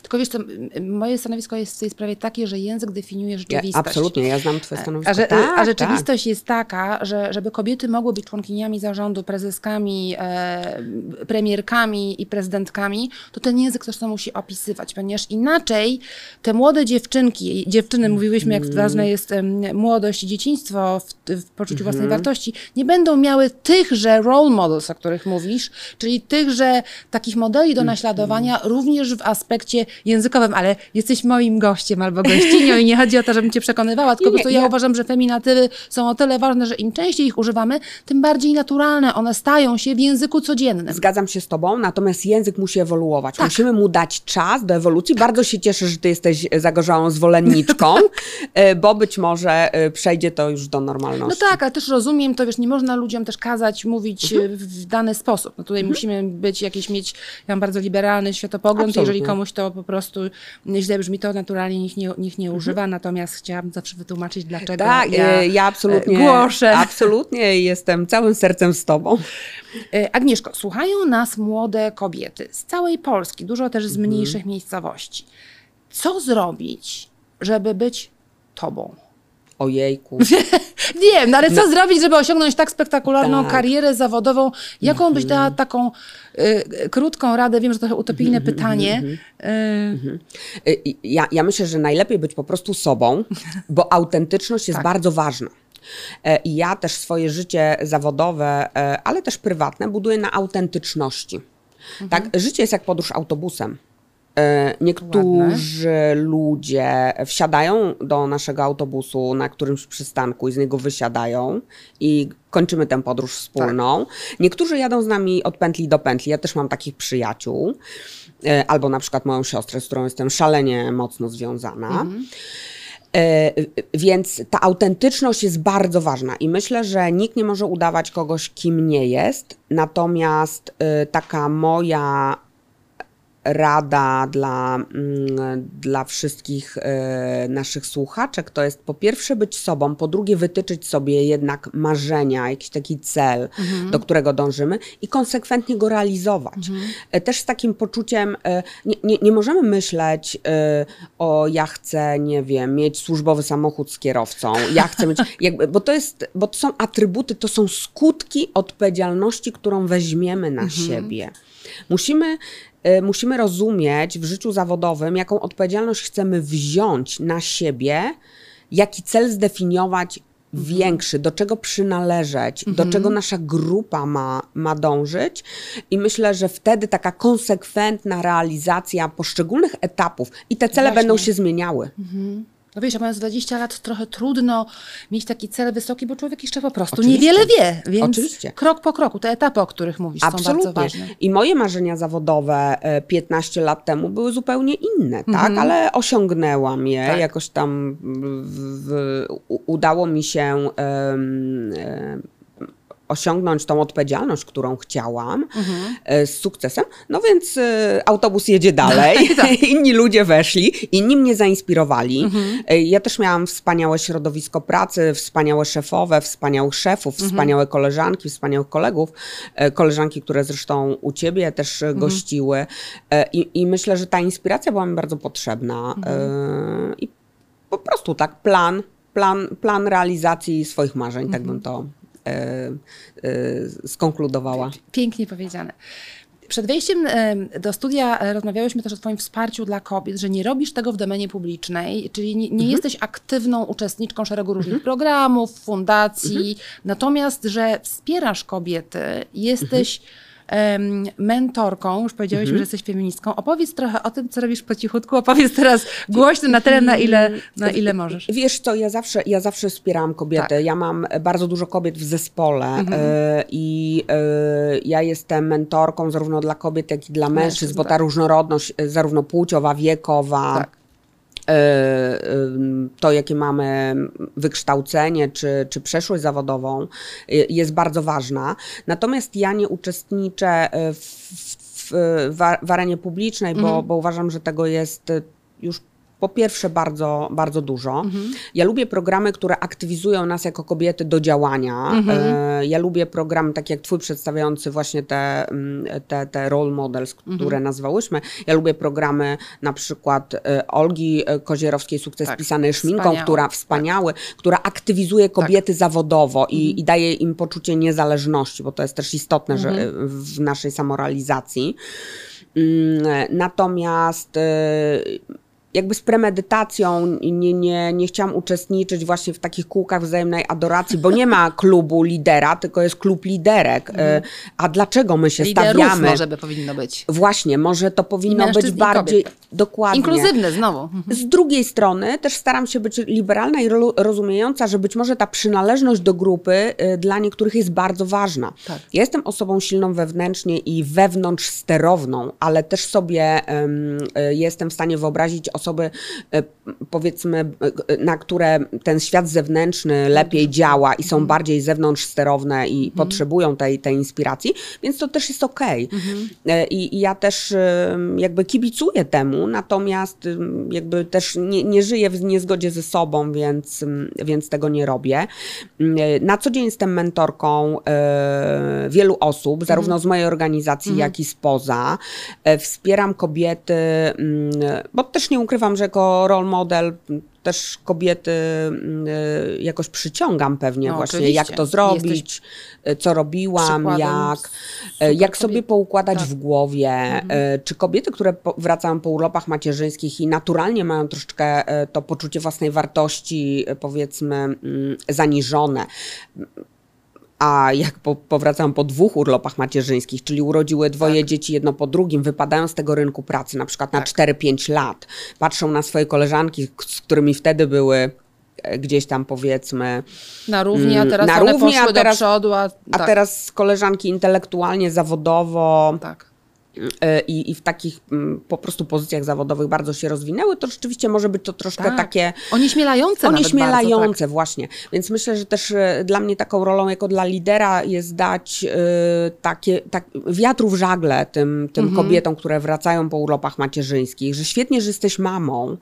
Tylko wiesz co, moje stanowisko jest w tej sprawie takie, że język definiuje Ja, rzeczywistość. absolutnie, ja znam twoje stanowisko. A, że, tak, a rzeczywistość jest taka, że żeby kobiety mogły być członkiniami zarządu, prezeskami, e, premierkami i prezydentkami, to ten język też to musi opisywać, ponieważ inaczej te młode dziewczynki, dziewczyny, mówiłyśmy, jak ważne jest młodość i dzieciństwo w, w poczuciu własnej wartości, nie będą miały tychże role models, o których mówisz, czyli tychże takich modeli do naśladowania również w aspekcie językowym, ale jesteś moim gościem albo gościnią i nie chodzi o to, żebym cię przekonywała, tylko po prostu ja ja- uważam, że feminatywy są o tyle ważne, że im częściej ich używamy, tym bardziej naturalne one stają się w języku codziennym. Zgadzam się z tobą, natomiast język musi ewoluować. Tak. Musimy mu dać czas do ewolucji. Bardzo się cieszę, że ty jesteś zagorzałą zwolenniczką, e, bo być może e, przejdzie to już do No normalności. tak, ale też rozumiem to, wiesz, nie można ludziom też kazać mówić Mhm. e, w dany sposób. No tutaj musimy być jakieś, mieć mieć, ja mam bardzo liberalny światopogląd, Absolutnie. jeżeli komuś to po prostu źle brzmi, to naturalnie nikt nie, nikt nie używa, natomiast chciałam zawsze wytłumaczyć, dlaczego Tak, ja, ja, ja absolutnie, e, głoszę. absolutnie jestem całym sercem z tobą. E, Agnieszko, słuchają nas młode kobiety z całej Polski, dużo też z Mhm. mniejszych miejscowości. Co zrobić, żeby być tobą? Ojejku. Wiem, no ale co zrobić, żeby osiągnąć tak spektakularną Tak. karierę zawodową? Jaką byś dała taką y, krótką radę? Wiem, że to trochę utopijne pytanie. Y, Y, Ja, ja myślę, że najlepiej być po prostu sobą, bo autentyczność jest Tak. bardzo ważna. E, I ja też swoje życie zawodowe, e, ale też prywatne buduję na autentyczności. Tak, życie jest jak podróż autobusem. E, Niektórzy ludzie wsiadają do naszego autobusu na którymś przystanku i z niego wysiadają i kończymy tę podróż wspólną. Niektórzy jadą z nami od pętli do pętli. Ja też mam takich przyjaciół. E, Albo na przykład moją siostrę, z którą jestem szalenie mocno związana. E, Więc ta autentyczność jest bardzo ważna i myślę, że nikt nie może udawać kogoś, kim nie jest. Natomiast taka moja rada dla, mm, dla wszystkich e, naszych słuchaczek to jest po pierwsze być sobą, po drugie wytyczyć sobie jednak marzenia, jakiś taki cel, do którego dążymy i konsekwentnie go realizować. E, Też z takim poczuciem, e, nie, nie, nie możemy myśleć o ja chcę, nie wiem, mieć służbowy samochód z kierowcą, ja chcę mieć, jakby, bo to jest, bo to są atrybuty, to są skutki odpowiedzialności, którą weźmiemy na siebie. Musimy musimy rozumieć w życiu zawodowym, jaką odpowiedzialność chcemy wziąć na siebie, jaki cel zdefiniować większy, do czego przynależeć, do czego nasza grupa ma, ma dążyć. I myślę, że wtedy taka konsekwentna realizacja poszczególnych etapów i te cele Właśnie. będą się zmieniały. No wiesz, ja mając 20 lat, trochę trudno mieć taki cel wysoki, bo człowiek jeszcze po prostu Oczywiście. niewiele wie. Więc Oczywiście. krok po kroku, te etapy, o których mówisz, są bardzo Absolutnie. ważne. I moje marzenia zawodowe e, 15 lat temu były zupełnie inne, tak? Ale osiągnęłam je, Mhm. Tak. jakoś tam w, w, udało mi się em, osiągnąć tą odpowiedzialność, którą chciałam Mhm. e, z sukcesem. No więc e, autobus jedzie dalej, Tak. inni ludzie weszli, inni mnie zainspirowali. Mhm. E, Ja też miałam wspaniałe środowisko pracy, wspaniałe szefowe, wspaniałych szefów, Mhm. wspaniałe koleżanki, wspaniałych kolegów, koleżanki, które zresztą u ciebie też Mhm. gościły. I, I myślę, że ta inspiracja była mi bardzo potrzebna. Mhm. I po prostu tak, plan, plan, plan realizacji swoich marzeń, tak Mhm. bym to skonkludowała. Pięknie powiedziane. Przed wejściem em, do studia e, rozmawiałyśmy też o Twoim wsparciu dla kobiet, że nie robisz tego w domenie publicznej, czyli nie, nie jesteś aktywną uczestniczką szeregu różnych programów, fundacji, natomiast, że wspierasz kobiety, jesteś em, mentorką, już powiedziałyśmy, że jesteś feministką. Opowiedz trochę o tym, co robisz po cichutku, opowiedz teraz głośno na tyle, na ile, na ile możesz. Wiesz co, ja zawsze, ja zawsze wspierałam kobiety. Tak. Ja mam bardzo dużo kobiet w zespole e, i e, ja jestem mentorką zarówno dla kobiet, jak i dla mężczyzn, Mężczyzn, bo tak. ta różnorodność e, zarówno płciowa, wiekowa, Tak. E, to, jakie mamy wykształcenie czy, czy przeszłość zawodową, jest bardzo ważna. Natomiast ja nie uczestniczę y, w, w, w, arenie publicznej, bo, bo uważam, że tego jest y, już po pierwsze bardzo, bardzo dużo. Ja lubię programy, które aktywizują nas jako kobiety do działania. E, Ja lubię programy, tak jak twój przedstawiający właśnie te, mm, te, te role models, które nazwałyśmy. Ja lubię programy na przykład e, Olgi e, Kozierowskiej, Sukces Tak. pisany szminką, Wspaniałe. która wspaniały, która aktywizuje kobiety zawodowo i, i daje im poczucie niezależności, bo to jest też istotne, że e, w naszej samorealizacji. Mm, Natomiast jakby z premedytacją nie, nie, nie chciałam uczestniczyć właśnie w takich kółkach wzajemnej adoracji, bo nie ma klubu lidera, tylko jest klub liderek. E, A dlaczego my się Liderów stawiamy? może by powinno być. Właśnie, może to powinno być bardziej dokładnie. Inkluzywne znowu. Z drugiej strony też staram się być liberalna i ro- rozumiejąca, że być może ta przynależność do grupy y, dla niektórych jest bardzo ważna. Tak. Ja jestem osobą silną wewnętrznie i wewnątrz sterowną, ale też sobie y, jestem w stanie wyobrazić osoby, e, powiedzmy, e, na które ten świat zewnętrzny lepiej działa i są bardziej zewnątrz sterowne i potrzebują tej, tej inspiracji, więc to też jest okej. E, I, I ja też jakby kibicuję temu, natomiast jakby też nie, nie żyję w niezgodzie ze sobą, więc, więc tego nie robię. Mm, Na co dzień jestem mentorką wielu osób, zarówno z mojej organizacji, jak i spoza. Wspieram kobiety, mm, bo też nie ukrywam, że jako role model też kobiety e, jakoś przyciągam pewnie No, właśnie, oczywiście. jak to zrobić, e, co robiłam, jak, e, jak sobie poukładać Tak. Mhm. w głowie. E, Czy kobiety, które po, wracają po urlopach macierzyńskich i naturalnie mają troszeczkę to poczucie własnej wartości, powiedzmy, mm, zaniżone, a jak po, powracają po dwóch urlopach macierzyńskich, czyli urodziły dwoje dzieci jedno po drugim, wypadają z tego rynku pracy na przykład na Tak. 4-5 lat, patrzą na swoje koleżanki, z którymi wtedy były e, gdzieś tam powiedzmy, Na równi, a Mm, teraz na równi, a teraz- do przodu, a, a tak, teraz koleżanki intelektualnie, zawodowo, tak. E, i, i w takich mm, po prostu pozycjach zawodowych bardzo się rozwinęły, to rzeczywiście może być to troszkę Tak. takie Onieśmielające onieśmielające bardzo, tak. właśnie. Więc myślę, że też e, dla mnie taką rolą jako dla lidera jest dać e, takie tak, wiatru w żagle tym, tym Mhm. kobietom, które wracają po urlopach macierzyńskich, że świetnie, że jesteś mamą,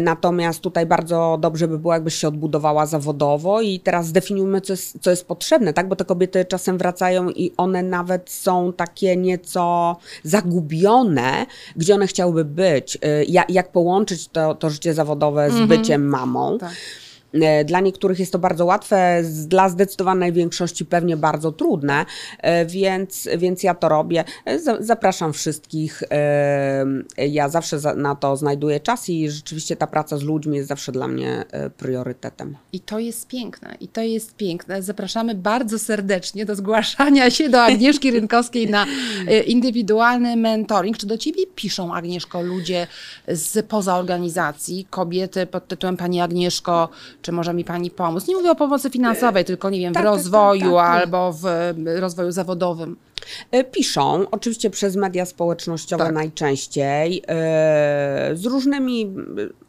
natomiast tutaj bardzo dobrze by było, jakbyś się odbudowała zawodowo i teraz zdefiniujmy, co jest, co jest potrzebne, tak? Bo te kobiety czasem wracają i one nawet są takie nieco zagubione, gdzie one chciałyby być, e, jak, jak połączyć to, to życie zawodowe z byciem mamą. Tak. E, Dla niektórych jest to bardzo łatwe, dla zdecydowanej większości pewnie bardzo trudne, e, więc, więc ja to robię. E, za- Zapraszam wszystkich. Ja zawsze za- na to znajduję czas i rzeczywiście ta praca z ludźmi jest zawsze dla mnie priorytetem. I to jest piękne, i to jest piękne. Zapraszamy bardzo serdecznie do zgłaszania się do Agnieszki Rynkowskiej na indywidualny mentoring. Czy do ciebie piszą, Agnieszko, ludzie z poza organizacji, kobiety pod tytułem Pani Agnieszko, czy może mi Pani pomóc? Nie mówię o pomocy finansowej, tylko nie wiem, tak, w tak, rozwoju tak, tak. albo w rozwoju zawodowym. E, Piszą, oczywiście przez media społecznościowe Tak. najczęściej, e, z różnymi,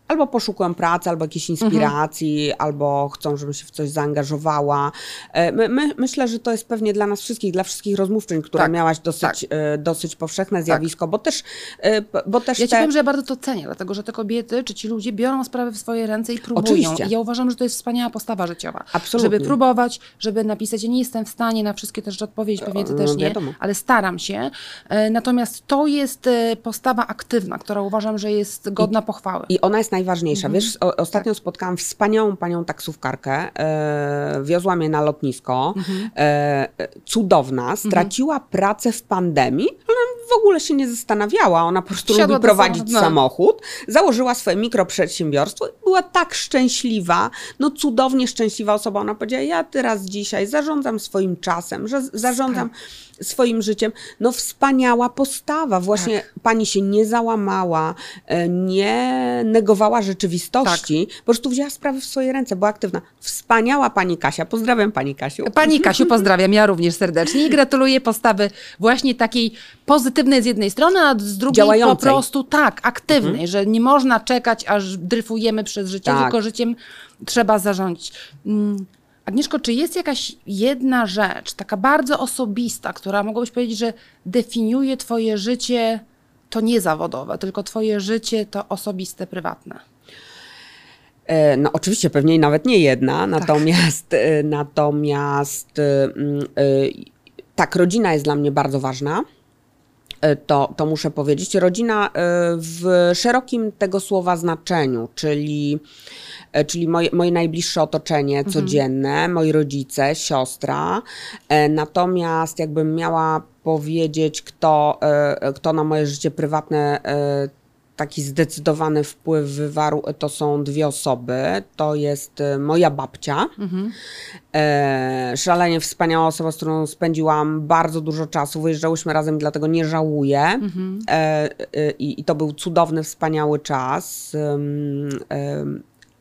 albo poszukują pracy, albo jakiejś inspiracji, albo chcą, żebym się w coś zaangażowała. E, My, my, myślę, że to jest pewnie dla nas wszystkich, dla wszystkich rozmówczyń, które Tak, miałaś dosyć, e, dosyć powszechne zjawisko, bo też, e, bo też Ja ci te... powiem, że ja bardzo to cenię, dlatego że te kobiety, czy ci ludzie biorą sprawy w swoje ręce i próbują. Oczywiście. I ja uważam, że to jest wspaniała postawa życiowa. Absolutnie. Żeby próbować, żeby napisać. Ja nie jestem w stanie na wszystkie te rzeczy odpowiedzieć, pewnie ty no, też nie, wiadomo. ale staram się. Natomiast to jest postawa aktywna, która uważam, że jest godna pochwały. I ona jest najważniejsza. Mhm. Wiesz, o, ostatnio spotkałam wspaniałą panią taksówkarkę, e, wiozła mnie na lotnisko, Mhm. e, cudowna, straciła pracę w pandemii, ale w ogóle się nie zastanawiała, ona po prostu Wsiadła lubi prowadzić no. samochód, założyła swoje mikroprzedsiębiorstwo i była tak szczęśliwa, no cudownie szczęśliwa osoba. Ona powiedziała, ja teraz dzisiaj zarządzam swoim czasem, że zarządzam swoim życiem. No wspaniała postawa. Właśnie Tak. pani się nie załamała, e, nie negowała rzeczywistości, Tak. po prostu wzięła sprawy w swoje ręce, była aktywna. Wspaniała pani Kasia. Pozdrawiam pani Kasiu. Pani Kasiu, pozdrawiam, ja również serdecznie i gratuluję postawy właśnie takiej pozytywnej z jednej strony, a z drugiej Działającej. po prostu tak, aktywnej, że nie można czekać, aż dryfujemy przez życie, Tak. tylko życiem trzeba zarządzić. Mm, Agnieszko, czy jest jakaś jedna rzecz, taka bardzo osobista, która mogłabyś powiedzieć, że definiuje twoje życie, to nie zawodowe, tylko twoje życie to osobiste, prywatne? E, No oczywiście pewnie nawet nie Tak. jedna, natomiast, e, natomiast e, mm, e, tak, rodzina jest dla mnie bardzo ważna. To, to muszę powiedzieć. Rodzina w szerokim tego słowa znaczeniu, czyli, czyli moje, moje najbliższe otoczenie codzienne, moi rodzice, siostra. E, Natomiast jakbym miała powiedzieć, kto, e, kto na moje życie prywatne e, taki zdecydowany wpływ wywarł, to są dwie osoby. To jest e, moja babcia, e, szalenie wspaniała osoba, z którą spędziłam bardzo dużo czasu. Wyjeżdżałyśmy razem, dlatego nie żałuję. E, e, i, I to był cudowny, wspaniały czas.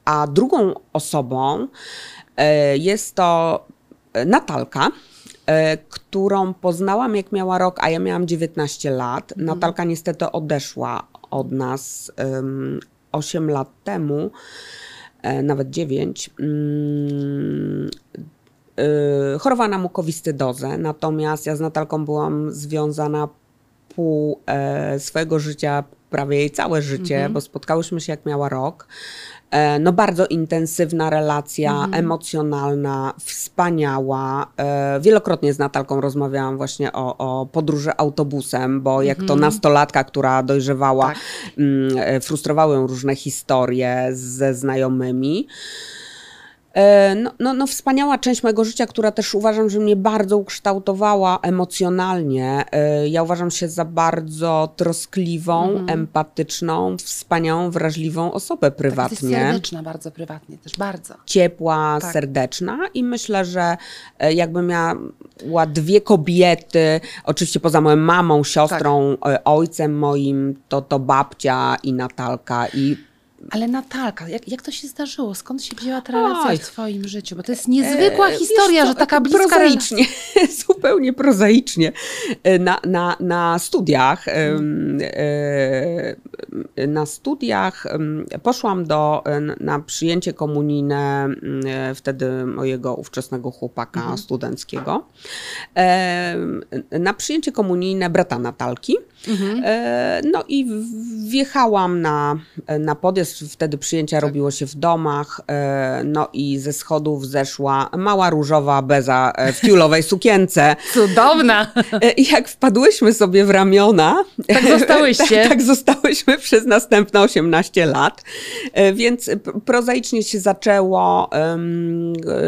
A drugą osobą e, jest to e, Natalka. e, Którą poznałam jak miała rok, a ja miałam 19 lat. Natalka niestety odeszła od nas ym, 8 lat temu, nawet 9, mm, chorowała na mukowiscydozę, natomiast ja z Natalką byłam związana pół swojego życia, prawie jej całe życie, bo spotkałyśmy się jak miała rok. E, no bardzo intensywna relacja, emocjonalna, wspaniała. E, wielokrotnie z Natalką rozmawiałam właśnie o, o podróży autobusem, bo jak to nastolatka, która dojrzewała, Tak. mm, e, frustrowały ją różne historie ze znajomymi. E, No, no, no, wspaniała część mojego życia, która też uważam, że mnie bardzo ukształtowała emocjonalnie. E, Ja uważam się za bardzo troskliwą, empatyczną, wspaniałą, wrażliwą osobę Tak, prywatnie serdeczna bardzo prywatnie, też bardzo. ciepła, Tak. serdeczna i myślę, że e, jakbym miała dwie kobiety, oczywiście poza moją mamą, siostrą, Tak. ojcem moim, to to babcia i Natalka i Ale Natalka, jak, jak to się zdarzyło? Skąd się wzięła ta relacja Oj. w twoim życiu? Bo to jest niezwykła E, historia, wiesz że co, taka bliska Prozaicznie, zupełnie prozaicznie. E, Na, na, na studiach, em, e, na studiach poszłam do, na przyjęcie komunijne wtedy mojego ówczesnego chłopaka studenckiego. Em, Na przyjęcie komunijne brata Natalki. E, No i wjechałam na, na podjazd, wtedy przyjęcia robiło się w domach, e, no i ze schodów zeszła mała różowa beza e, w tiulowej sukience. Cudowna! I jak wpadłyśmy sobie w ramiona, Tak zostałyście. tak, tak zostałyśmy przez następne 18 lat, E, więc prozaicznie się zaczęło,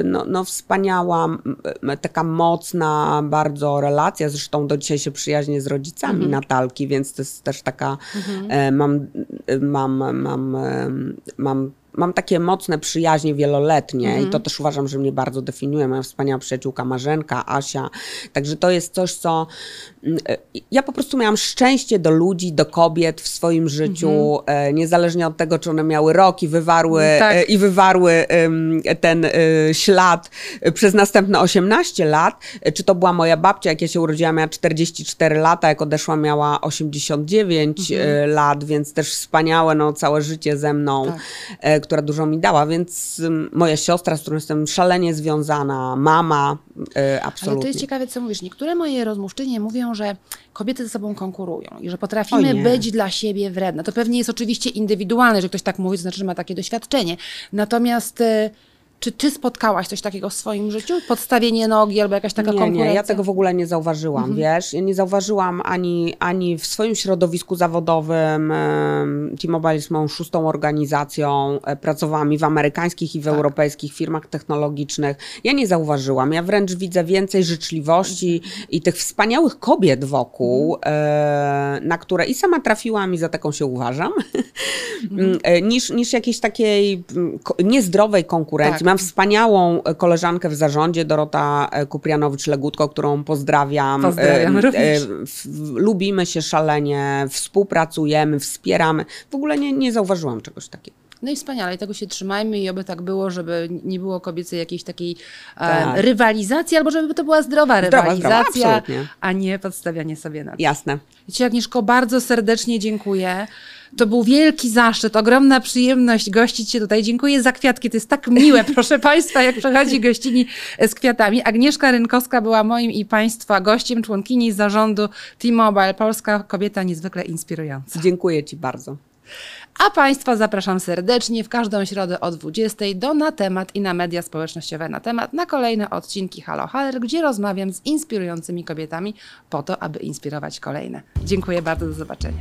no, no wspaniała, taka mocna bardzo relacja, zresztą do dzisiaj się przyjaźnię z rodzicami Natalki, więc to jest też taka, e, mam, mam, mam, mam Mam takie mocne przyjaźnie wieloletnie i to też uważam, że mnie bardzo definiuje. Moja wspaniała przyjaciółka Marzenka, Asia. Także to jest coś, co mm, e, ja po prostu miałam szczęście do ludzi, do kobiet w swoim życiu, e, niezależnie od tego, czy one miały rok i wywarły, Tak. e, i wywarły ten ślad przez następne 18 lat. Czy to była moja babcia, jak ja się urodziłam, miała 44 lata, jak odeszła miała 89 e, lat, więc też wspaniałe, no całe życie ze mną, Tak. Która dużo mi dała, więc moja siostra, z którą jestem szalenie związana, mama, e, Ale absolutnie. to jest ciekawe, co mówisz. Niektóre moje rozmówczynie mówią, że kobiety ze sobą konkurują i że potrafimy być dla siebie wredne. To pewnie jest oczywiście indywidualne, że ktoś tak mówi, to znaczy, że ma takie doświadczenie. Natomiast e, czy ty spotkałaś coś takiego w swoim życiu? Podstawienie nogi albo jakaś taka nie, konkurencja? nie, ja tego w ogóle nie zauważyłam, Mhm. wiesz, ja nie zauważyłam ani, ani w swoim środowisku zawodowym, T-Mobile jest moją szóstą organizacją, e, pracowałam i w amerykańskich Tak. i w europejskich firmach technologicznych, ja nie zauważyłam, ja wręcz widzę więcej życzliwości i tych wspaniałych kobiet wokół, Mhm. e, na które i sama trafiłam i za taką się uważam, Mhm. e, niż, niż jakiejś takiej mm, niezdrowej konkurencji. Tak. Mam wspaniałą e, koleżankę w zarządzie, Dorota e, Kuprianowicz-Legutko, którą pozdrawiam. Pozdrawiam E, również. lubimy się szalenie, współpracujemy, wspieramy. W ogóle nie, nie zauważyłam czegoś takiego. No i wspaniale, i tego się trzymajmy i oby tak było, żeby nie było kobiecej jakiejś takiej Tak. e, rywalizacji, albo żeby to była zdrowa Zdrowa, rywalizacja, zdrowa, absolutnie. a nie podstawianie sobie na Jasne. Ci Agnieszko, bardzo serdecznie dziękuję. To był wielki zaszczyt, ogromna przyjemność gościć Cię tutaj. Dziękuję za kwiatki. To jest tak miłe, proszę Państwa, jak przychodzi gościni z kwiatami. Agnieszka Rynkowska była moim i Państwa gościem, członkini zarządu T-Mobile. Polska kobieta niezwykle inspirująca. Dziękuję Ci bardzo. A Państwa zapraszam serdecznie w każdą środę o 20 do Na Temat i na media społecznościowe Na Temat na kolejne odcinki Halo Haller, gdzie rozmawiam z inspirującymi kobietami po to, aby inspirować kolejne. Dziękuję bardzo, do zobaczenia.